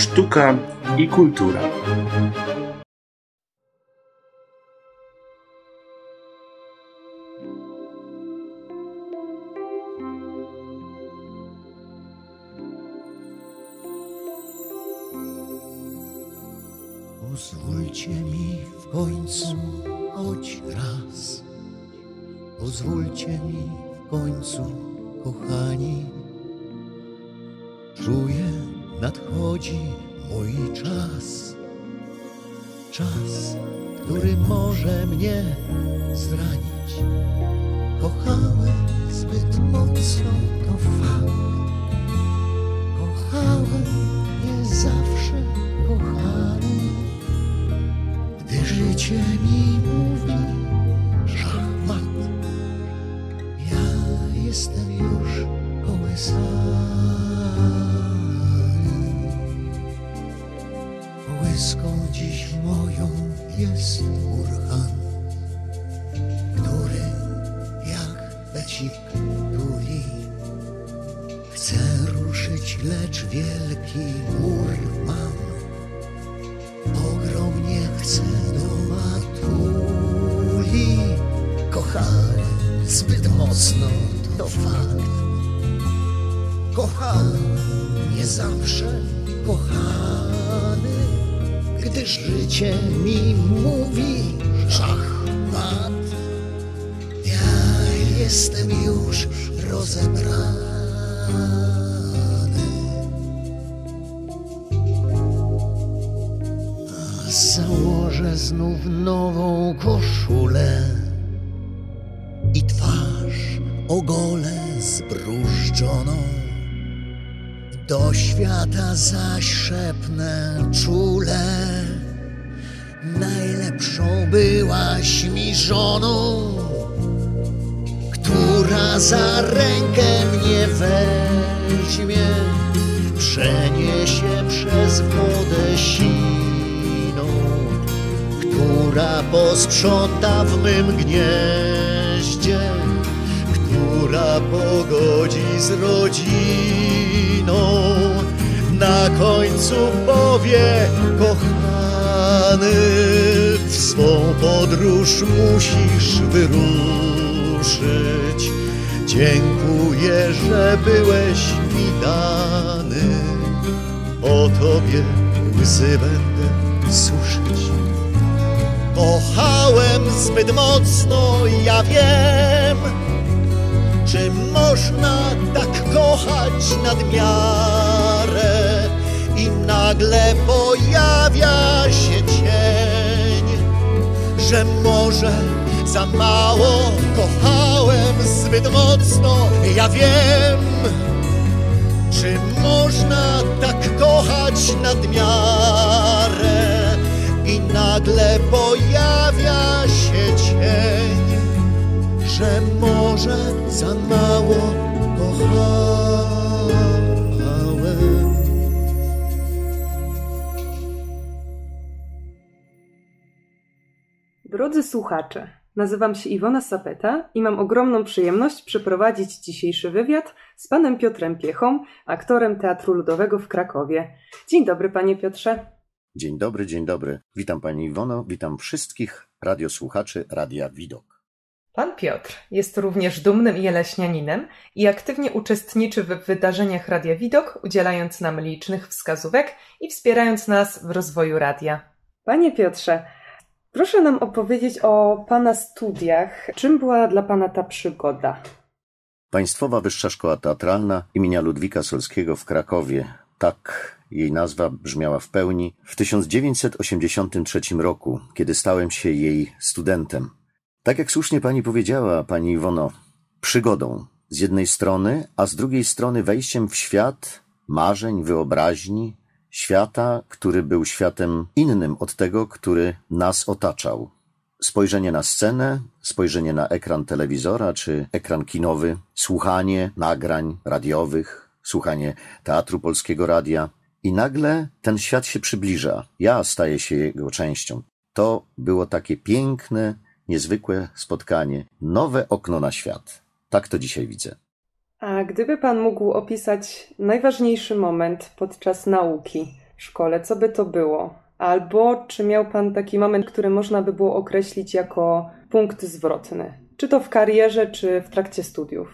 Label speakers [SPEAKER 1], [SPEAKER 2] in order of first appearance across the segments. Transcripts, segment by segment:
[SPEAKER 1] sztuka i kultura.
[SPEAKER 2] Mi mówi szachmat, ja jestem już kołysany. Łyską dziś moją jest urchan, który jak becik tuli. Chcę ruszyć, lecz wielki mur mam. Ogromnie chcę do Kochałem zbyt mocno, to fakt. Kochałem nie zawsze kochany, gdyż życie mi mówi szachmat. Ja jestem już rozebrany. Założę znów nową koszulę twarz ogolę zbrużdżoną. Do świata zaś czule, najlepszą byłaś mi żoną, która za rękę mnie weźmie, przeniesie przez wodę siną, która posprząta w mym gnieździe, która pogodzi z rodziną. Na końcu powie kochany, w swą podróż musisz wyruszyć. Dziękuję, że byłeś mi dany, o tobie łzy będę suszyć. Kochałem zbyt mocno, ja wiem, czy można tak kochać nad miarę? I nagle pojawia się cień, że może za mało kochałem zbyt mocno, ja wiem, czy można tak kochać nad miarę? I nagle pojawia się cień, że może za mało kochałem.
[SPEAKER 3] Drodzy słuchacze, nazywam się Iwona Sapeta i mam ogromną przyjemność przeprowadzić dzisiejszy wywiad z panem Piotrem Piechą, aktorem Teatru Ludowego w Krakowie. Dzień dobry, panie Piotrze.
[SPEAKER 4] Dzień dobry, dzień dobry. Witam pani Iwono, witam wszystkich radiosłuchaczy Radia Widok.
[SPEAKER 3] Pan Piotr jest również dumnym jeleśnianinem i aktywnie uczestniczy w wydarzeniach Radia Widok, udzielając nam licznych wskazówek i wspierając nas w rozwoju radia. Panie Piotrze, proszę nam opowiedzieć o pana studiach. Czym była dla pana ta przygoda?
[SPEAKER 4] Państwowa Wyższa Szkoła Teatralna imienia Ludwika Solskiego w Krakowie. Tak jej nazwa brzmiała w pełni w 1983 roku, kiedy stałem się jej studentem. Tak jak słusznie pani powiedziała, pani Iwono, przygodą z jednej strony, a z drugiej strony wejściem w świat marzeń, wyobraźni, świata, który był światem innym od tego, który nas otaczał. Spojrzenie na scenę, spojrzenie na ekran telewizora czy ekran kinowy, słuchanie nagrań radiowych, słuchanie teatru polskiego radia. I nagle ten świat się przybliża. Ja staję się jego częścią. To było takie piękne, niezwykłe spotkanie, nowe okno na świat. Tak to dzisiaj widzę.
[SPEAKER 3] A gdyby pan mógł opisać najważniejszy moment podczas nauki szkole, co by to było? Albo czy miał Pan taki moment, który można by było określić jako punkt zwrotny? Czy to w karierze, czy w trakcie studiów?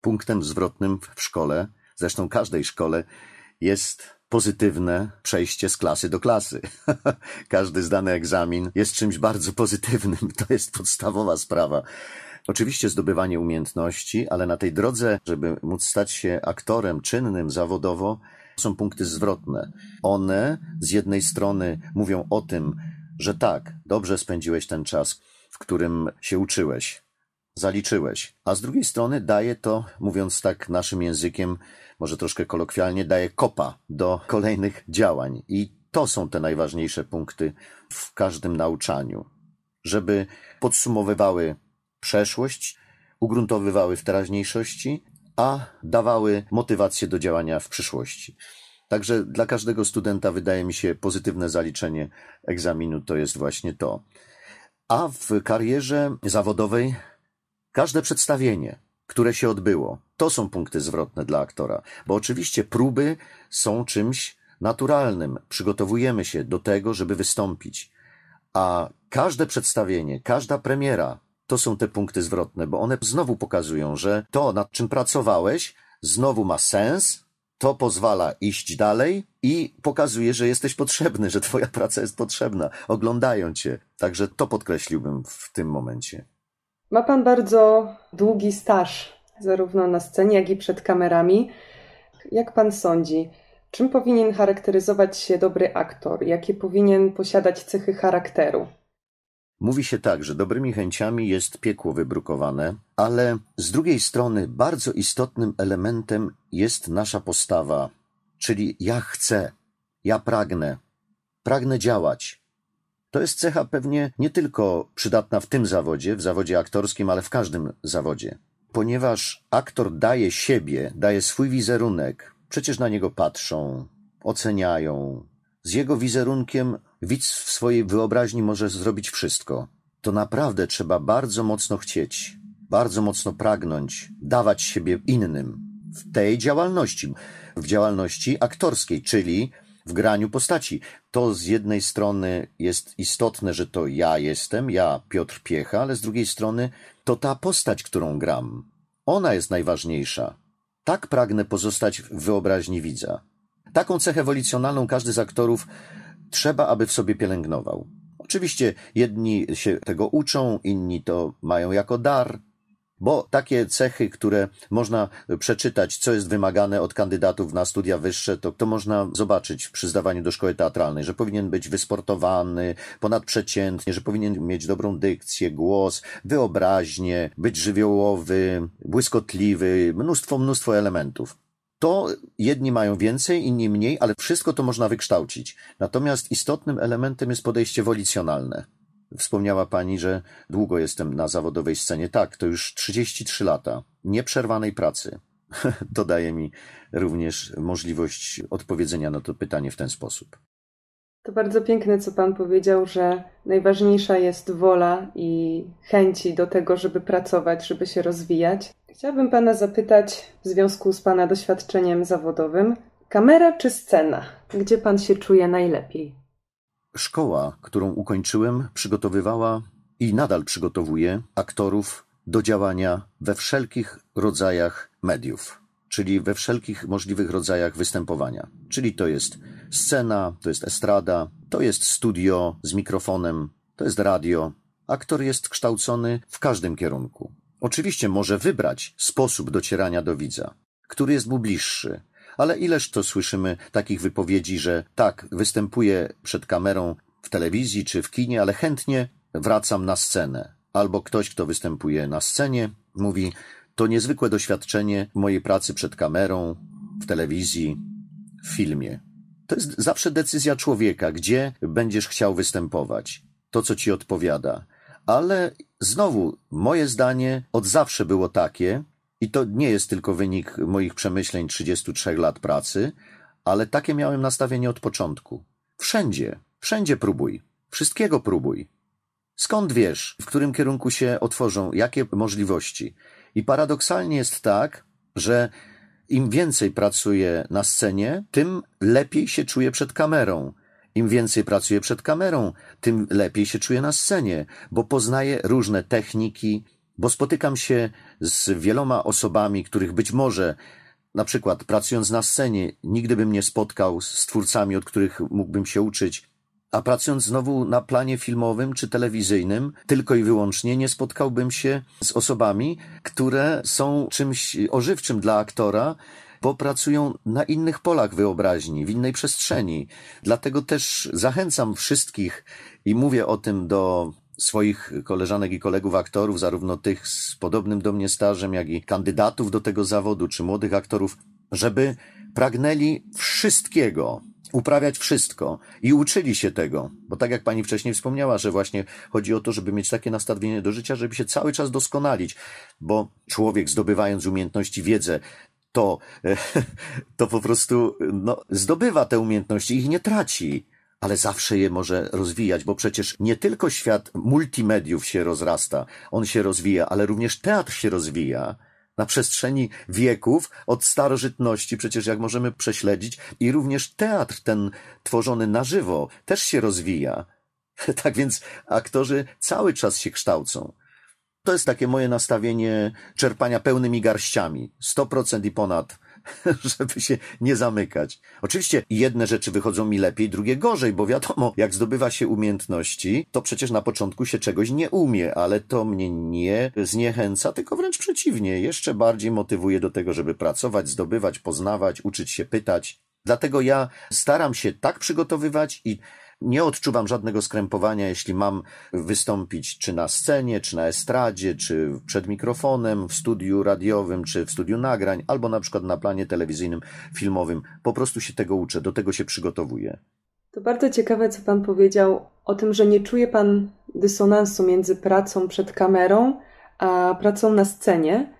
[SPEAKER 2] Punktem zwrotnym w szkole, zresztą każdej szkole, jest pozytywne przejście z klasy do klasy. Każdy zdany egzamin jest czymś bardzo pozytywnym. To jest podstawowa sprawa. Oczywiście zdobywanie umiejętności, ale na tej drodze, żeby móc stać się aktorem czynnym zawodowo, są punkty zwrotne. One z jednej strony mówią o tym, że tak, dobrze spędziłeś ten czas, w którym się uczyłeś, zaliczyłeś, a z drugiej strony daje to, mówiąc tak naszym językiem, może troszkę kolokwialnie, daje kopa do kolejnych działań. I to są te najważniejsze punkty w każdym nauczaniu, żeby podsumowywały przeszłość, ugruntowywały w teraźniejszości, a dawały motywację do działania w przyszłości. Także dla każdego studenta wydaje mi się pozytywne zaliczenie egzaminu to jest właśnie to. A w karierze zawodowej każde przedstawienie, które się odbyło, to są punkty zwrotne dla aktora, bo oczywiście próby są czymś naturalnym. Przygotowujemy się do tego, żeby wystąpić. A każde przedstawienie, każda premiera to są te punkty zwrotne, bo one znowu pokazują, że to, nad czym pracowałeś, znowu ma sens, to pozwala iść dalej i pokazuje, że jesteś potrzebny, że twoja praca jest potrzebna. Oglądają cię. Także to podkreśliłbym w tym momencie.
[SPEAKER 3] Ma pan bardzo długi staż, zarówno na scenie, jak i przed kamerami. Jak pan sądzi, czym powinien charakteryzować się dobry aktor? Jakie powinien posiadać cechy charakteru?
[SPEAKER 2] Mówi się tak, że dobrymi chęciami jest piekło wybrukowane, ale z drugiej strony bardzo istotnym elementem jest nasza postawa, czyli ja chcę, ja pragnę, pragnę działać. To jest cecha pewnie nie tylko przydatna w tym zawodzie, w zawodzie aktorskim, ale w każdym zawodzie. Ponieważ aktor daje siebie, daje swój wizerunek, przecież na niego patrzą, oceniają. Z jego wizerunkiem Widz w swojej wyobraźni może zrobić wszystko. To naprawdę trzeba bardzo mocno chcieć, bardzo mocno pragnąć, dawać siebie innym w tej działalności, w działalności aktorskiej, czyli w graniu postaci. To z jednej strony jest istotne, że to ja jestem, ja Piotr Piecha, ale z drugiej strony to ta postać, którą gram. Ona jest najważniejsza. Tak pragnę pozostać w wyobraźni widza. Taką cechę wolicjonalną każdy z aktorów trzeba, aby w sobie pielęgnował. Oczywiście jedni się tego uczą, inni to mają jako dar, bo takie cechy, które można przeczytać, co jest wymagane od kandydatów na studia wyższe, to, to można zobaczyć przy zdawaniu do szkoły teatralnej, że powinien być wysportowany, ponadprzeciętnie, że powinien mieć dobrą dykcję, głos, wyobraźnię, być żywiołowy, błyskotliwy, mnóstwo, mnóstwo elementów. To jedni mają więcej, inni mniej, ale wszystko to można wykształcić. Natomiast istotnym elementem jest podejście wolicjonalne. Wspomniała Pani, że długo jestem na zawodowej scenie. Tak, to już 33 lata nieprzerwanej pracy. To daje mi również możliwość odpowiedzenia na to pytanie w ten sposób.
[SPEAKER 3] To bardzo piękne, co Pan powiedział, że najważniejsza jest wola i chęci do tego, żeby pracować, żeby się rozwijać. Chciałabym Pana zapytać, w związku z Pana doświadczeniem zawodowym, kamera czy scena? Gdzie Pan się czuje najlepiej?
[SPEAKER 2] Szkoła, którą ukończyłem, przygotowywała i nadal przygotowuje aktorów do działania we wszelkich rodzajach mediów, czyli we wszelkich możliwych rodzajach występowania. Czyli to jest scena, to jest estrada, to jest studio z mikrofonem, to jest radio. Aktor jest kształcony w każdym kierunku. Oczywiście może wybrać sposób docierania do widza, który jest mu bliższy, ale ileż to słyszymy takich wypowiedzi, że tak, występuję przed kamerą w telewizji czy w kinie, ale chętnie wracam na scenę. Albo ktoś, kto występuje na scenie, mówi: To niezwykłe doświadczenie mojej pracy przed kamerą, w telewizji, w filmie. To jest zawsze decyzja człowieka, gdzie będziesz chciał występować, to co ci odpowiada. Ale znowu, moje zdanie od zawsze było takie, i to nie jest tylko wynik moich przemyśleń 33 lat pracy, ale takie miałem nastawienie od początku. Wszędzie, wszędzie próbuj, wszystkiego próbuj. Skąd wiesz, w którym kierunku się otworzą, jakie możliwości? I paradoksalnie jest tak, że Im więcej pracuje na scenie, tym lepiej się czuje przed kamerą. Im więcej pracuję przed kamerą, tym lepiej się czuję na scenie, bo poznaję różne techniki, bo spotykam się z wieloma osobami, których być może na przykład pracując na scenie, nigdy bym nie spotkał z twórcami, od których mógłbym się uczyć, a pracując znowu na planie filmowym czy telewizyjnym, tylko i wyłącznie nie spotkałbym się z osobami, które są czymś ożywczym dla aktora, bo pracują na innych polach wyobraźni, w innej przestrzeni. Dlatego też zachęcam wszystkich i mówię o tym do swoich koleżanek i kolegów aktorów, zarówno tych z podobnym do mnie stażem, jak i kandydatów do tego zawodu, czy młodych aktorów, żeby pragnęli wszystkiego, uprawiać wszystko i uczyli się tego, bo tak jak pani wcześniej wspomniała, że właśnie chodzi o to, żeby mieć takie nastawienie do życia, żeby się cały czas doskonalić, bo człowiek zdobywając umiejętności, wiedzę, to, to po prostu no, zdobywa te umiejętności, ich nie traci ale zawsze je może rozwijać, bo przecież nie tylko świat multimediów się rozrasta, on się rozwija, ale również teatr się rozwija na przestrzeni wieków, od starożytności, przecież jak możemy prześledzić, i również teatr ten tworzony na żywo też się rozwija. Tak więc aktorzy cały czas się kształcą. To jest takie moje nastawienie czerpania pełnymi garściami, 100% i ponad żeby się nie zamykać. Oczywiście jedne rzeczy wychodzą mi lepiej, drugie gorzej, bo wiadomo, jak zdobywa się umiejętności, to przecież na początku się czegoś nie umie, ale to mnie nie zniechęca, tylko wręcz przeciwnie, jeszcze bardziej motywuje do tego, żeby pracować, zdobywać, poznawać, uczyć się pytać. Dlatego ja staram się tak przygotowywać i nie odczuwam żadnego skrępowania, jeśli mam wystąpić czy na scenie, czy na estradzie, czy przed mikrofonem, w studiu radiowym, czy w studiu nagrań, albo na przykład na planie telewizyjnym, filmowym. Po prostu się tego uczę, do tego się przygotowuję.
[SPEAKER 3] To bardzo ciekawe, co Pan powiedział o tym, że nie czuje Pan dysonansu między pracą przed kamerą a pracą na scenie,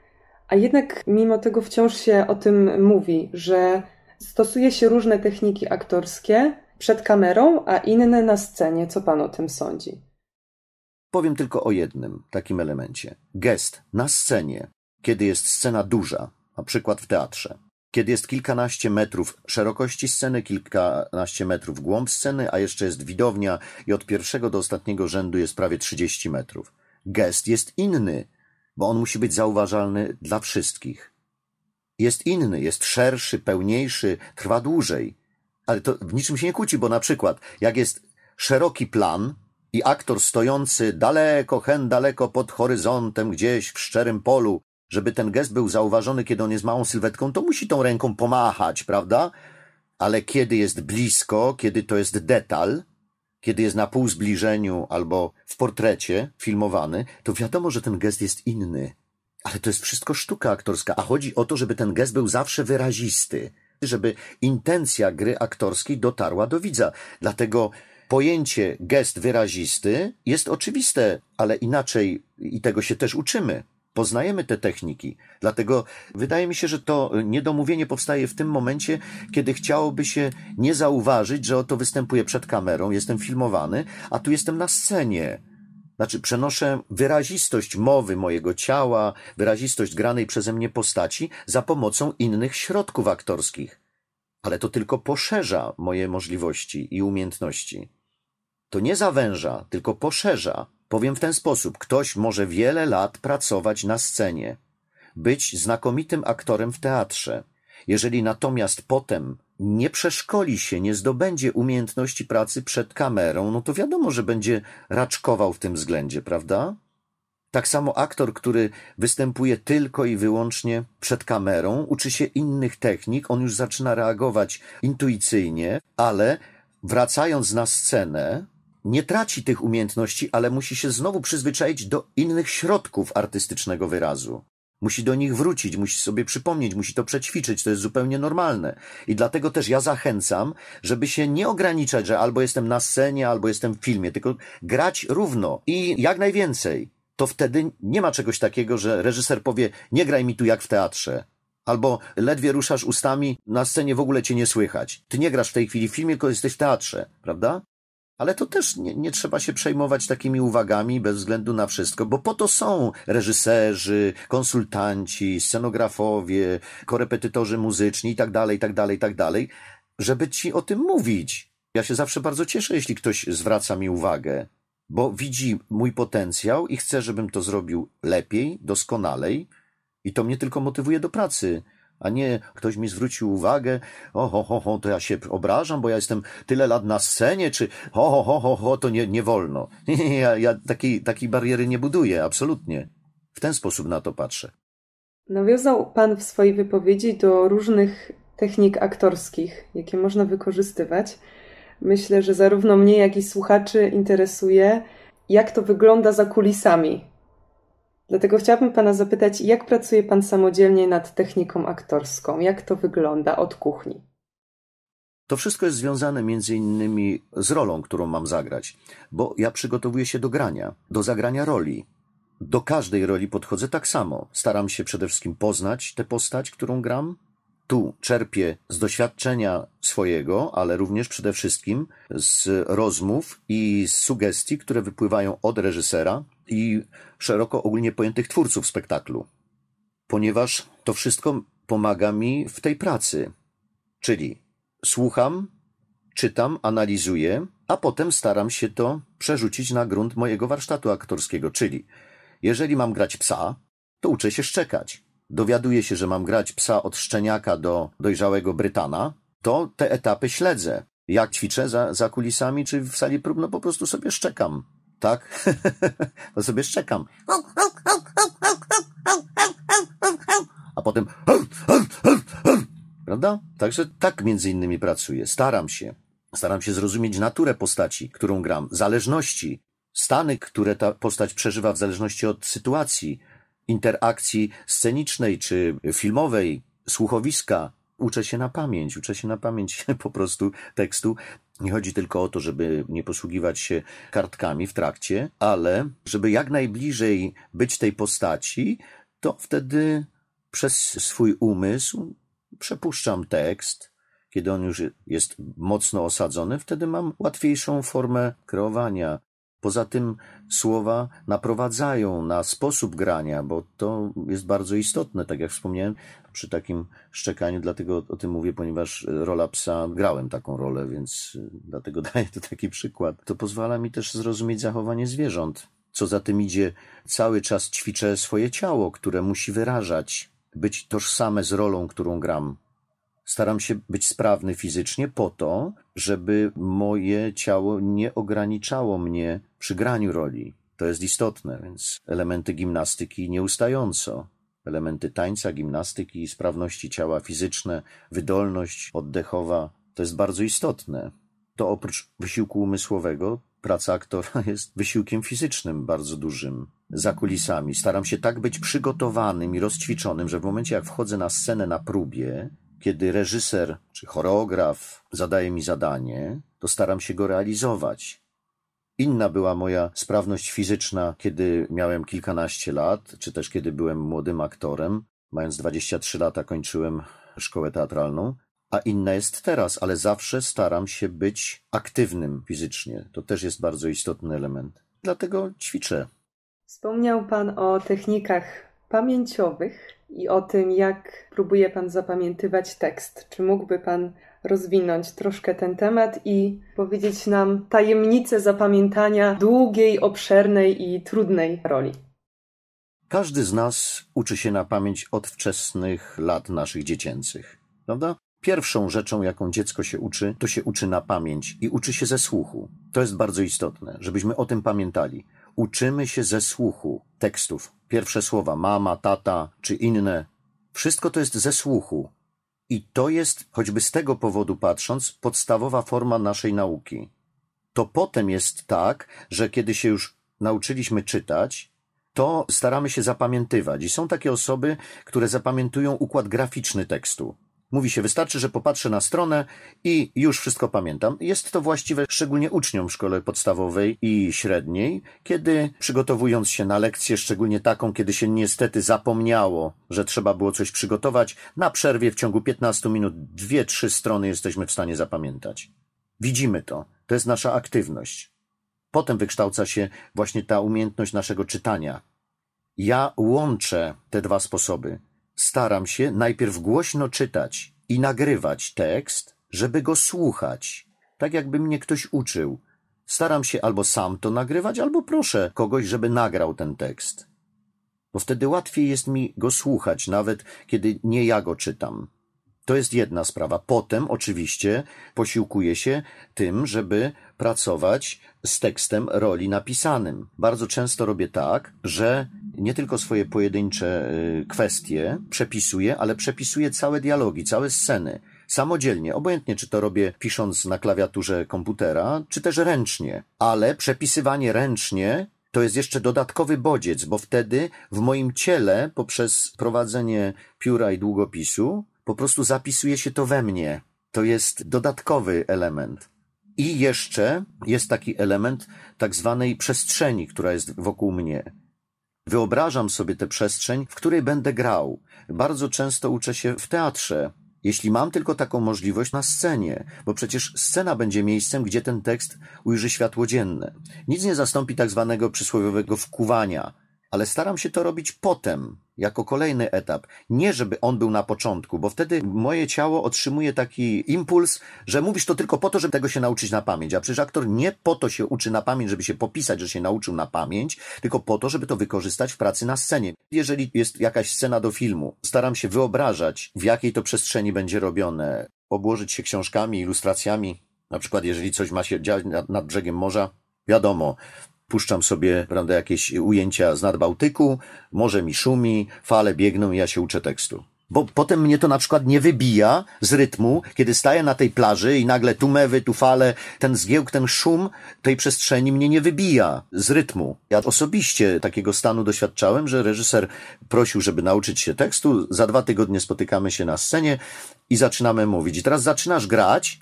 [SPEAKER 3] a jednak mimo tego wciąż się o tym mówi, że stosuje się różne techniki aktorskie, przed kamerą, a inne na scenie. Co pan o tym sądzi?
[SPEAKER 2] Powiem tylko o jednym takim elemencie. Gest na scenie, kiedy jest scena duża, na przykład w teatrze, kiedy jest kilkanaście metrów szerokości sceny, kilkanaście metrów głąb sceny, a jeszcze jest widownia i od pierwszego do ostatniego rzędu jest prawie 30 metrów. Gest jest inny, bo on musi być zauważalny dla wszystkich. Jest inny, jest szerszy, pełniejszy, trwa dłużej ale to w niczym się nie kłóci, bo na przykład, jak jest szeroki plan i aktor stojący daleko, hen daleko pod horyzontem, gdzieś w szczerym polu, żeby ten gest był zauważony, kiedy on jest małą sylwetką, to musi tą ręką pomachać, prawda? Ale kiedy jest blisko, kiedy to jest detal, kiedy jest na pół zbliżeniu albo w portrecie filmowany, to wiadomo, że ten gest jest inny. Ale to jest wszystko sztuka aktorska, a chodzi o to, żeby ten gest był zawsze wyrazisty żeby intencja gry aktorskiej dotarła do widza. Dlatego pojęcie gest wyrazisty jest oczywiste, ale inaczej i tego się też uczymy. Poznajemy te techniki. Dlatego wydaje mi się, że to niedomówienie powstaje w tym momencie, kiedy chciałoby się nie zauważyć, że oto występuję przed kamerą, jestem filmowany, a tu jestem na scenie. Znaczy, przenoszę wyrazistość mowy mojego ciała, wyrazistość granej przeze mnie postaci za pomocą innych środków aktorskich. Ale to tylko poszerza moje możliwości i umiejętności. To nie zawęża, tylko poszerza. Powiem w ten sposób: ktoś może wiele lat pracować na scenie, być znakomitym aktorem w teatrze. Jeżeli natomiast potem nie przeszkoli się, nie zdobędzie umiejętności pracy przed kamerą, no to wiadomo, że będzie raczkował w tym względzie, prawda? Tak samo aktor, który występuje tylko i wyłącznie przed kamerą, uczy się innych technik, on już zaczyna reagować intuicyjnie, ale wracając na scenę, nie traci tych umiejętności, ale musi się znowu przyzwyczaić do innych środków artystycznego wyrazu. Musi do nich wrócić, musi sobie przypomnieć, musi to przećwiczyć, to jest zupełnie normalne. I dlatego też ja zachęcam, żeby się nie ograniczać, że albo jestem na scenie, albo jestem w filmie, tylko grać równo i jak najwięcej. To wtedy nie ma czegoś takiego, że reżyser powie, nie graj mi tu jak w teatrze. Albo ledwie ruszasz ustami, na scenie w ogóle cię nie słychać. Ty nie grasz w tej chwili w filmie, tylko jesteś w teatrze, prawda? Ale to też nie, nie, trzeba się przejmować takimi uwagami bez względu na wszystko, bo po to są reżyserzy, konsultanci, scenografowie, korepetytorzy muzyczni i tak dalej, i tak dalej, i tak dalej, żeby ci o tym mówić. Ja się zawsze bardzo cieszę, jeśli ktoś zwraca mi uwagę, bo widzi mój potencjał i chce, żebym to zrobił lepiej, doskonalej i to mnie tylko motywuje do pracy a nie ktoś mi zwrócił uwagę, o ho, ho, ho, to ja się obrażam, bo ja jestem tyle lat na scenie, czy ho, ho, ho, ho, ho to nie, nie wolno. Ja, ja takiej, takiej bariery nie buduję, absolutnie. W ten sposób na to patrzę.
[SPEAKER 3] Nawiązał Pan w swojej wypowiedzi do różnych technik aktorskich, jakie można wykorzystywać. Myślę, że zarówno mnie, jak i słuchaczy interesuje, jak to wygląda za kulisami Dlatego chciałabym Pana zapytać, jak pracuje Pan samodzielnie nad techniką aktorską? Jak to wygląda od kuchni?
[SPEAKER 2] To wszystko jest związane między innymi z rolą, którą mam zagrać, bo ja przygotowuję się do grania, do zagrania roli. Do każdej roli podchodzę tak samo. Staram się przede wszystkim poznać tę postać, którą gram. Tu czerpię z doświadczenia swojego, ale również przede wszystkim z rozmów i z sugestii, które wypływają od reżysera, i szeroko ogólnie pojętych twórców spektaklu, ponieważ to wszystko pomaga mi w tej pracy. Czyli słucham, czytam, analizuję, a potem staram się to przerzucić na grunt mojego warsztatu aktorskiego. Czyli jeżeli mam grać psa, to uczę się szczekać. Dowiaduję się, że mam grać psa od szczeniaka do dojrzałego Brytana, to te etapy śledzę. Jak ćwiczę za, za kulisami czy w sali prób, no po prostu sobie szczekam tak? to sobie szczekam. A potem prawda? Także tak między innymi pracuję. Staram się. Staram się zrozumieć naturę postaci, którą gram, zależności, stany, które ta postać przeżywa w zależności od sytuacji, interakcji scenicznej czy filmowej, słuchowiska. Uczę się na pamięć, uczę się na pamięć po prostu tekstu nie chodzi tylko o to, żeby nie posługiwać się kartkami w trakcie, ale żeby jak najbliżej być tej postaci, to wtedy przez swój umysł przepuszczam tekst. Kiedy on już jest mocno osadzony, wtedy mam łatwiejszą formę kreowania. Poza tym słowa naprowadzają na sposób grania, bo to jest bardzo istotne, tak jak wspomniałem, przy takim szczekaniu, dlatego o tym mówię, ponieważ rola psa, grałem taką rolę, więc y, dlatego daję to taki przykład. To pozwala mi też zrozumieć zachowanie zwierząt. Co za tym idzie, cały czas ćwiczę swoje ciało, które musi wyrażać, być tożsame z rolą, którą gram. Staram się być sprawny fizycznie po to, żeby moje ciało nie ograniczało mnie przy graniu roli. To jest istotne, więc elementy gimnastyki nieustająco elementy tańca, gimnastyki, sprawności ciała fizyczne, wydolność oddechowa, to jest bardzo istotne. To oprócz wysiłku umysłowego, praca aktora jest wysiłkiem fizycznym bardzo dużym. Za kulisami staram się tak być przygotowanym i rozćwiczonym, że w momencie jak wchodzę na scenę na próbie, kiedy reżyser czy choreograf zadaje mi zadanie, to staram się go realizować. Inna była moja sprawność fizyczna, kiedy miałem kilkanaście lat, czy też kiedy byłem młodym aktorem. Mając 23 lata kończyłem szkołę teatralną, a inna jest teraz, ale zawsze staram się być aktywnym fizycznie. To też jest bardzo istotny element. Dlatego ćwiczę.
[SPEAKER 3] Wspomniał Pan o technikach pamięciowych i o tym, jak próbuje Pan zapamiętywać tekst. Czy mógłby Pan rozwinąć troszkę ten temat i powiedzieć nam tajemnicę zapamiętania długiej, obszernej i trudnej roli.
[SPEAKER 2] Każdy z nas uczy się na pamięć od wczesnych lat naszych dziecięcych, prawda? Pierwszą rzeczą, jaką dziecko się uczy, to się uczy na pamięć i uczy się ze słuchu. To jest bardzo istotne, żebyśmy o tym pamiętali. Uczymy się ze słuchu tekstów. Pierwsze słowa mama, tata czy inne. Wszystko to jest ze słuchu. I to jest, choćby z tego powodu patrząc, podstawowa forma naszej nauki. To potem jest tak, że kiedy się już nauczyliśmy czytać, to staramy się zapamiętywać. I są takie osoby, które zapamiętują układ graficzny tekstu. Mówi się, wystarczy, że popatrzę na stronę i już wszystko pamiętam. Jest to właściwe szczególnie uczniom w szkole podstawowej i średniej, kiedy przygotowując się na lekcję, szczególnie taką, kiedy się niestety zapomniało, że trzeba było coś przygotować, na przerwie w ciągu 15 minut dwie, trzy strony jesteśmy w stanie zapamiętać. Widzimy to. To jest nasza aktywność. Potem wykształca się właśnie ta umiejętność naszego czytania. Ja łączę te dwa sposoby. Staram się najpierw głośno czytać i nagrywać tekst, żeby go słuchać, tak jakby mnie ktoś uczył. Staram się albo sam to nagrywać, albo proszę kogoś, żeby nagrał ten tekst. Bo wtedy łatwiej jest mi go słuchać, nawet kiedy nie ja go czytam. To jest jedna sprawa. Potem oczywiście posiłkuję się tym, żeby pracować z tekstem roli napisanym. Bardzo często robię tak, że nie tylko swoje pojedyncze y, kwestie przepisuję, ale przepisuję całe dialogi, całe sceny. Samodzielnie, obojętnie czy to robię pisząc na klawiaturze komputera, czy też ręcznie. Ale przepisywanie ręcznie to jest jeszcze dodatkowy bodziec, bo wtedy w moim ciele, poprzez prowadzenie pióra i długopisu, po prostu zapisuje się to we mnie. To jest dodatkowy element. I jeszcze jest taki element tak zwanej przestrzeni, która jest wokół mnie. Wyobrażam sobie tę przestrzeń, w której będę grał. Bardzo często uczę się w teatrze, jeśli mam tylko taką możliwość na scenie, bo przecież scena będzie miejscem, gdzie ten tekst ujrzy światło dzienne. Nic nie zastąpi tak zwanego przysłowiowego wkuwania, ale staram się to robić potem, jako kolejny etap. Nie, żeby on był na początku, bo wtedy moje ciało otrzymuje taki impuls, że mówisz to tylko po to, żeby tego się nauczyć na pamięć. A przecież aktor nie po to się uczy na pamięć, żeby się popisać, że się nauczył na pamięć, tylko po to, żeby to wykorzystać w pracy na scenie. Jeżeli jest jakaś scena do filmu, staram się wyobrażać, w jakiej to przestrzeni będzie robione, obłożyć się książkami, ilustracjami. Na przykład, jeżeli coś ma się dziać nad, nad brzegiem morza, wiadomo, puszczam sobie, prawda, jakieś ujęcia z nadbałtyku, morze mi szumi, fale biegną i ja się uczę tekstu. Bo potem mnie to na przykład nie wybija z rytmu, kiedy staję na tej plaży i nagle tu mewy, tu fale, ten zgiełk, ten szum tej przestrzeni mnie nie wybija z rytmu. Ja osobiście takiego stanu doświadczałem, że reżyser prosił, żeby nauczyć się tekstu, za dwa tygodnie spotykamy się na scenie i zaczynamy mówić. I teraz zaczynasz grać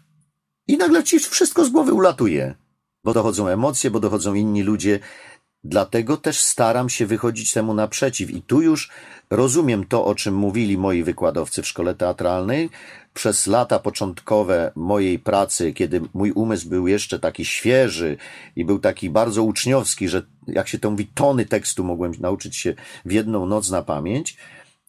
[SPEAKER 2] i nagle ci wszystko z głowy ulatuje bo dochodzą emocje, bo dochodzą inni ludzie. Dlatego też staram się wychodzić temu naprzeciw. I tu już rozumiem to, o czym mówili moi wykładowcy w szkole teatralnej. Przez lata początkowe mojej pracy, kiedy mój umysł był jeszcze taki świeży i był taki bardzo uczniowski, że jak się to mówi, tony tekstu mogłem nauczyć się w jedną noc na pamięć,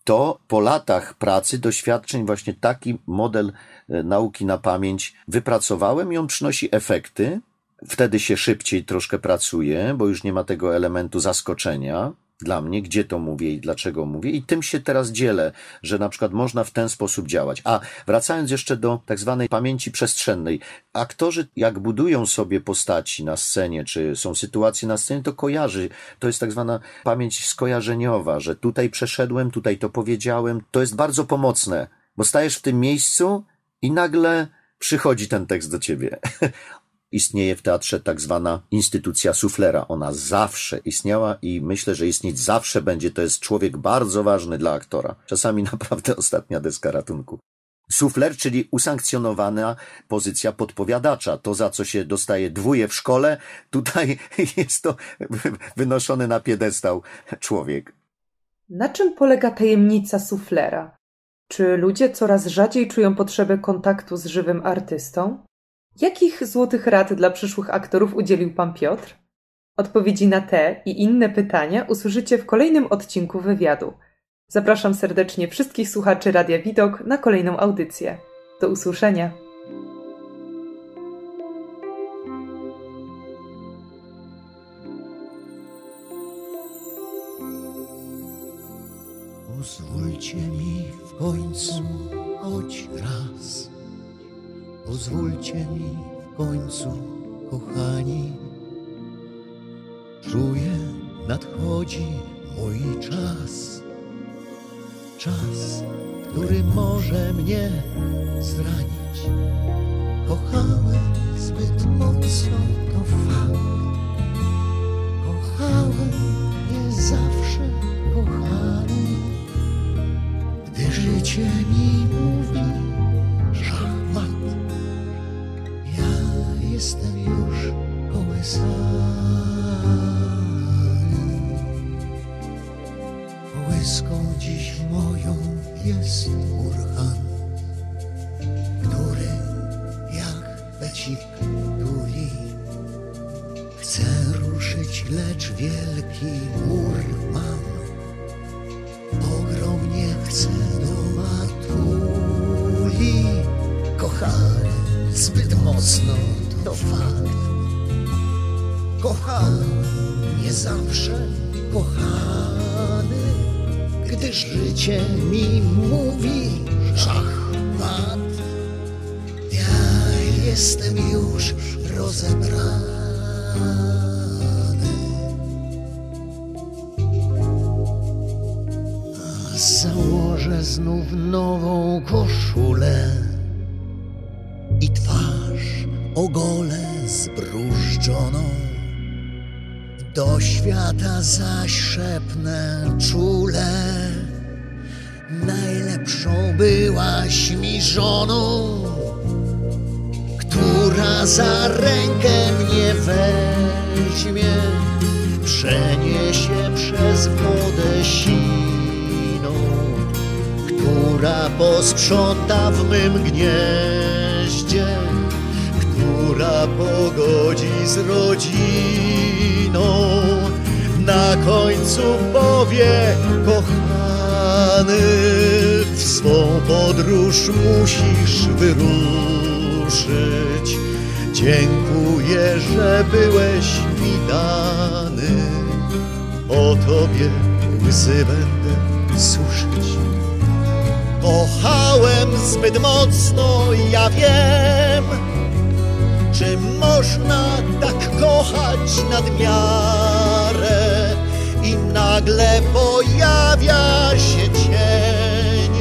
[SPEAKER 2] to po latach pracy, doświadczeń, właśnie taki model e, nauki na pamięć wypracowałem i on przynosi efekty. Wtedy się szybciej troszkę pracuje, bo już nie ma tego elementu zaskoczenia dla mnie, gdzie to mówię i dlaczego mówię. I tym się teraz dzielę, że na przykład można w ten sposób działać. A wracając jeszcze do tak zwanej pamięci przestrzennej. Aktorzy, jak budują sobie postaci na scenie, czy są sytuacje na scenie, to kojarzy. To jest tak zwana pamięć skojarzeniowa, że tutaj przeszedłem, tutaj to powiedziałem. To jest bardzo pomocne, bo stajesz w tym miejscu i nagle przychodzi ten tekst do ciebie. istnieje w teatrze tak zwana instytucja suflera. Ona zawsze istniała i myślę, że istnieć zawsze będzie. To jest człowiek bardzo ważny dla aktora. Czasami naprawdę ostatnia deska ratunku. Sufler, czyli usankcjonowana pozycja podpowiadacza. To, za co się dostaje dwóje w szkole, tutaj jest to wynoszony na piedestał człowiek.
[SPEAKER 3] Na czym polega tajemnica suflera? Czy ludzie coraz rzadziej czują potrzebę kontaktu z żywym artystą? Jakich złotych rad dla przyszłych aktorów udzielił pan Piotr? Odpowiedzi na te i inne pytania usłyszycie w kolejnym odcinku wywiadu. Zapraszam serdecznie wszystkich słuchaczy Radia Widok na kolejną audycję. Do usłyszenia.
[SPEAKER 5] Pozwólcie mi w końcu choć raz Pozwólcie mi w końcu, kochani. Czuję, nadchodzi mój czas. Czas, który może mnie zranić. Kochałem zbyt mocno, to fakt. Kochałem nie zawsze kochany. Gdy życie mi który jak becik tuli
[SPEAKER 2] lecz wielki mur mam. Ogromnie chcę do matuli. Kochałem zbyt mocno, to fakt. Kochałem nie zawsze kochany, gdy życie mi mówi szachmat. Jestem już rozebrany. Założę znów nową koszulę i twarz ogolę zbrużdżoną. Do świata zaś szepnę czule. Najlepszą byłaś mi żoną, która za rękę mnie weźmie, przeniesie przez wodę siną, która posprząta w mym gnieździe, która pogodzi z rodziną. Na końcu powie, kochany, w swą podróż musisz wyruszyć. Dziękuję, że byłeś mi dany. O tobie łzy będę suszyć. Kochałem zbyt mocno, ja wiem. Czy można tak kochać nadmiarę i nagle pojawia się cień,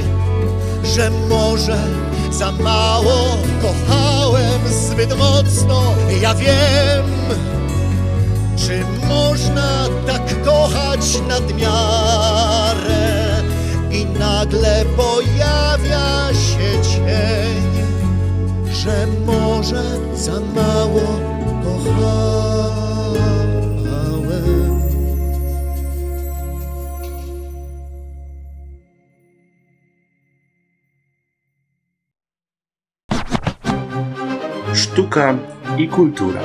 [SPEAKER 2] że może za mało kochałem zbyt mocno, ja wiem. Czy można tak kochać nadmiarę i nagle pojawia się cień? że może za mało kochałem.
[SPEAKER 1] Sztuka i kultura.